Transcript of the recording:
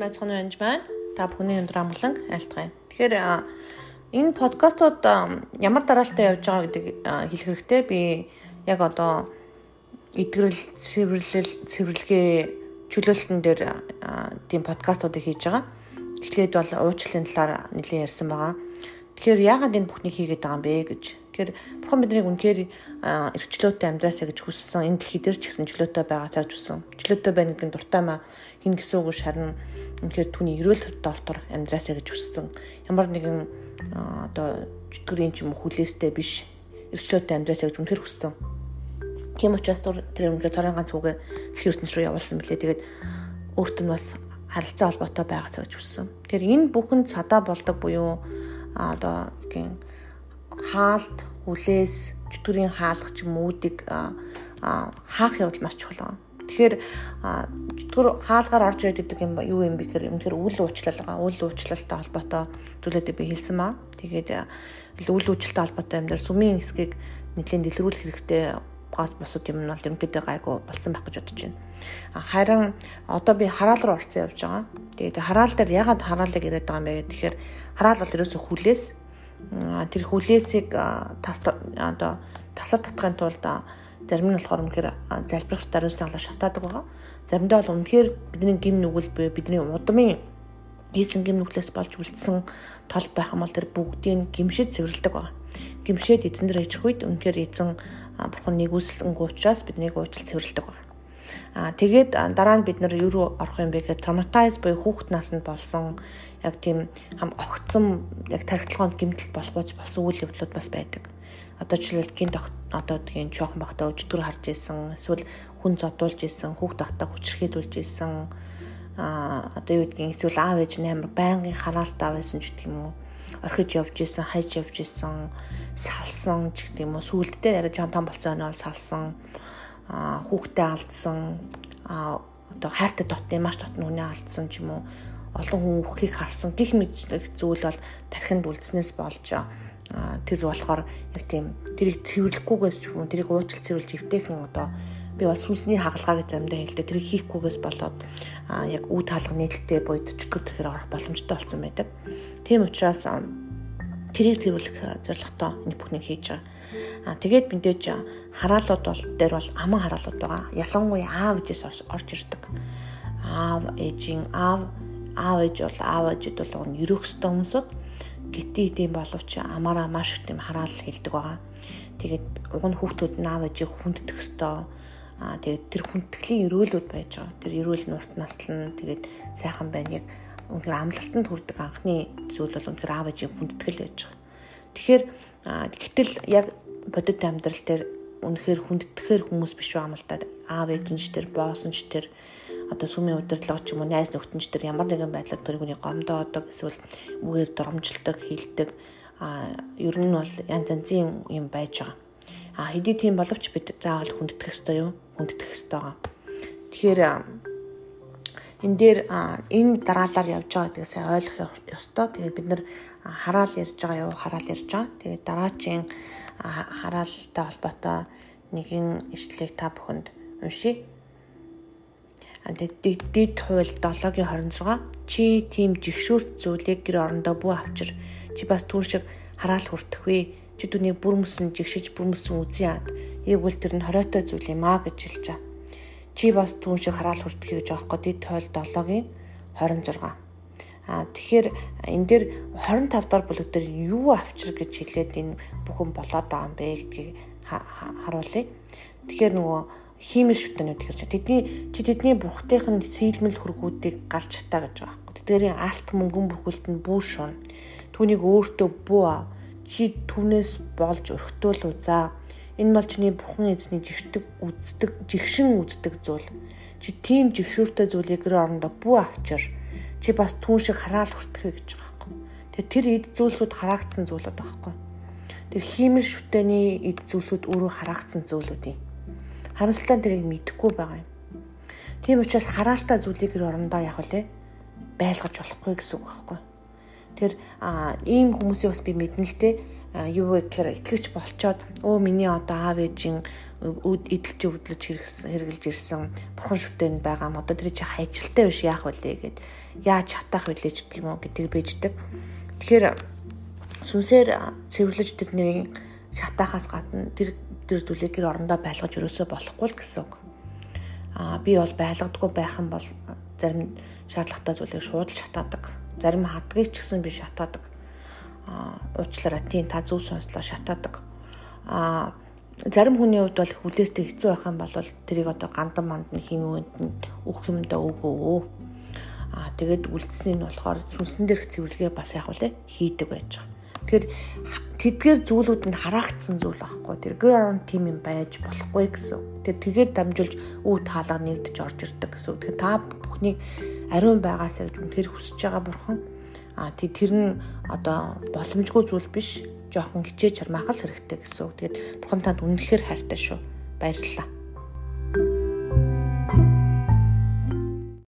сайн байцгаана уу байна. Та бүхний өндөр амгалан айлтгая. Тэгэхээр энэ подкастууд ямар дараалалтай явж байгаа гэдэг хэлэх хэрэгтэй. Би яг одоо эдгэрэл, цэвэрлэл, цэвэрлэгээ чөлөөлтөн дээр тийм подкастуудыг хийж байгаа. Эхлээд бол уучлалын талаар нэлээд ярьсан байгаа. Тэгэхээр яагаад энэ бүхнийг хийгээд байгаа юм бэ гэж Тэгэхээр бурхан биднийг үнэхээр эрхчлөөтэй амьдраасаа гэж хүссэн. Энэ дэлхий дээр ч гэсэн чөлөөтэй байгаасаа гэж хүссэн. Чөлөөтэй байна гэдэг нь дуртай маа хин гэсэн үг шарна. Үнэхээр түүний эрүүл доортор амьдраасаа гэж хүссэн. Ямар нэгэн одоо чөтгөрийн ч юм уу хүлээстэй биш эрхчлөөтэй амьдраасаа гэж үнэхээр хүссэн. Тийм учраас тэр үнэхээр цорын ганц үгээ дэлхийн ертөнц рүү явуулсан мөлий. Тэгээд өөртөө нь бас харилцаа холбоотой байгаасаа гэж хүссэн. Тэгэхээр энэ бүхэн цадаа болдог буюу одоо гин хаалт, хүлээс, чөтгөрийн хаалгач мүүдийг хаах явдал маш чухал байна. Тэгэхээр чөтгөр хаалгаар орж ирээд идэг юм юу юм бэ гэхээр үнэхээр үл уучлал байгаа. Үл уучлалтай холбоотой зүйлүүдийг би хэлсэн маа. Тэгээд үл уучлалтай холбоотой юм дээр сүмийн хэсгийг нэлийн дэлгэрүүлэх хэрэгтэй гаас босод юм нь бол ерөнхийдөө гайгүй болцсон байх гэж бодож байна. Харин одоо би хараал руу орцсон явж байгаа. Тэгээд хараал дээр ягаад хараалыг яриад байгаа юм бэ гэхээр хараал бол ерөөсөө хүлээс тэр хүлээсийг тас одоо тасар татахын тулд зарим нь болохоор үнэхээр залбирах даруйс талаа шатаадаг байгаа. Заримдаа бол үнэхээр бидний гим нүгэл буй бидний удмын хийсэн гим нүглээс болж үлдсэн тол байх юм бол тэр бүгдийг гимшиж цэвэрлдэг байгаа. Гимшээд эзэн дээр ижих үед үнэхээр эзэн бурхан нэгүслэнгүй учраас биднийг уучлал цэвэрлдэг байгаа. Аа тэгээд дараа нь бид нар юу руу орох юм бэ гэхээр traumatize буюу хүүхэд наснд болсон яг тийм хам огцсон яг тархитлагоонд гэмтэл болохгүйч болсон үйл явдлууд бас байдаг. Одоо жишээлбэл гинт одоо тийм жоохон бахта өчтөр харж исэн эсвэл хүн зодуулж исэн хүүхд тахта хүчрхийлүүлж исэн а одоо юу гэдгийг эсвэл аав ээж амар байнгын хараалтаа байсан ч гэх юм уу орхиж явж исэн хайж явж исэн салсан ч гэх юм уу сүултдээ арай жан том болцоо нь салсан хүүхдээ алдсан. Одоо хайртай дотны маш дотны хүнээ алдсан ч юм уу. Олон хүн үххийг харсан. Гих мэдлэг зүйл бол тархинд үлдснээс болж тэр болохоор яг тийм тэрийг цэвэрлэхгүйгээс ч юм тэрийг уучлал цэвэрлж өвтэйхэн одоо. Би бол сүнсний хагалгаа гэж замдаа хэлдэг. Тэрийг хийхгүйгээс болоод яг үе таалга нийлэлтэй буйд чөтгөр төрхөр орох боломжтой болсон байдаг. Тийм учраас тэрийг цэвэрлэх зорилготой энэ бүхнийг хийж байгаа. А тэгээд мэдээж хараалууд бол дээр бол аман хараалууд байгаа. Ялангуяа аав ээжээс орж ирдэг. Аав ээжийн аав аав ээж бол аав ээжүүд бол нь ерөөхстэй хүмүүсүүд гитий тийм боловч амаараа маш их тийм хараал хэлдэг байгаа. Тэгээд уг нь хүүхдүүд нь аав ээжийг хүнддэх ёстой. Аа тэгээд тэр хүндтгэлийн өрөөлүүд байж байгаа. Тэр өрөөл нь урт наслан тэгээд сайхан байна яг үнээр амлалтанд хүрдэг анхны зүйл бол үнээр аав ээжийг хүндэтгэл байж байгаа. Тэгэхээр гэтэл яг бодит амьдрал дээр үнэхээр хүндтгэхэр хүмүүс биш байгаа юм л да. Аав ээжинч тэр, боосонч тэр одоо сүмийн удирдлага ч юм уу найз нөхдөж төр ямар нэгэн байдлаар тэргүүний гомдоодог эсвэл үгээр дормжилдог хилдэг а ер нь бол янз янзын юм байж байгаа. А хэдий тийм боловч бид заавал хүндэтэх ёстой юу? Хүндэтэх ёстой байгаа. Тэгэхээр энэ дээр энэ дараалал явж байгаа гэдгийг сайн ойлгох ёстой. Тэгээд бид нар хараал ярьж байгаа юу? Хараал ярьж байгаа. Тэгээд дараачийн хараалтай холбоотой нэгэн ишлэгийг та бүхэнд уншийе. Дид хууль 7-гийн 26 чи тийм жигшүүрт зүйлийг гэр орондоо бүү авчир. Чи бас түр шиг хараал хүртэх вэ? Чи түүнийг бүр мөсөн жигшиж бүр мөсөн үзэн яад ийгвэл тэр нь хориотой зүйл юм аа гэж хэлж байгаа. Чи бас түн шиг хараал хүртэх гэж аахгүй дид хууль 7-гийн 26 А тэгэхээр энэ дээр 25 дахь бүлэг дээр юу авчир гэж хэлээд энэ бүхэн болоод байгаа юм бэ гэдгийг харуулъя. Тэгэхээр нөгөө хиймэл шүтэнүүд гэж тэдний чи тэдний бурхтынх нь сийлмэл хөргүүдийг галж чатаа гэж байгаа байхгүй. Тэдгэрийн алт мөнгөн бүхэлд нь бүү шун. Түүнийг өөртөө бүү ав. Чи түүнээс болж өрхтөөл үзаа. Энэ бол чиний бурхан эзний жигтэг үздэг, жигшин үздэг зүйл. Чи тийм жигшүүртэй зүйлийг гэр орондоо бүү авчир. Чи бас түүн шиг хараал хүртгэе гэж байгаа байхгүй. Тэгээ тэр эд зүйлсүүд хараагдсан зүйлүүд байхгүй. Тэр хиймэл шүтэний эд зүйлсүүд өөрөө хараагдсан зүйлүүд юм харамсалтай тэрийг мэдэхгүй байгаа юм. Тийм учраас хараалтай зүйлийг гэр орондоо яг үлээ байлгаж болохгүй гэсэн үг байхгүй. Тэр ийм хүмүүсийг бас би мэднэ л дээ юу вэ гэхээр итгэвч болчоод өө миний одоо аав ээжийн эдэлж өвдлөж хэрэгжилж ирсэн бурхан шүтэн байгаа юм одоо тэр чи хайжилтай биш яах вүлээ гэд яаж хатах вүлээ ч гэх юм уу гэдэг бийждэг. Тэгэхээр сүнсээр цэвэрлэж тэрний шатахаас гадна тэр тэр зүйлийг гэр орондоо байлгаж өрөөсөө болохгүй л гэсэн үг. Аа би бол байлгадаггүй байх юм бол зарим шаардлагатай зүйлийг шууд л шатаадаг. Зарим хадгийг ч гэсэн би шатаадаг. Аа уучлаарай тийм та зөв сонслоо шатаадаг. Аа зарим хүний хувьд бол хүлээстэй хэцүү байх юм бол тэрийг одоо гандан манд нь химээнд нь өөх юмдаа өгөө. Аа тэгээд үлдсэний нь болохоор сүнсэн дээрх цэвэрлэгээ бас яг үлээ хийдэг байж байгаа. Тэгэхээр тэдгээр зүйлүүд нь хараагдсан зүйл байхгүй. Тэр гэр орон тим юм байж болохгүй гэсэн. Тэгээд тэгээр дамжуулж үу таалга нэгдэж орж ирдэг гэсэн. Тэгэхээр та бүхнийг ариун байгаасаа гэж үнэхээр хүсэж байгаа бурхан. Аа тэр нь одоо боломжгүй зүйл биш жоохон хичээж чармаахал хэрэгтэй гэсэн үг. Тэгээд бурхан танд үнэхээр хайртай шүү. Баярлалаа.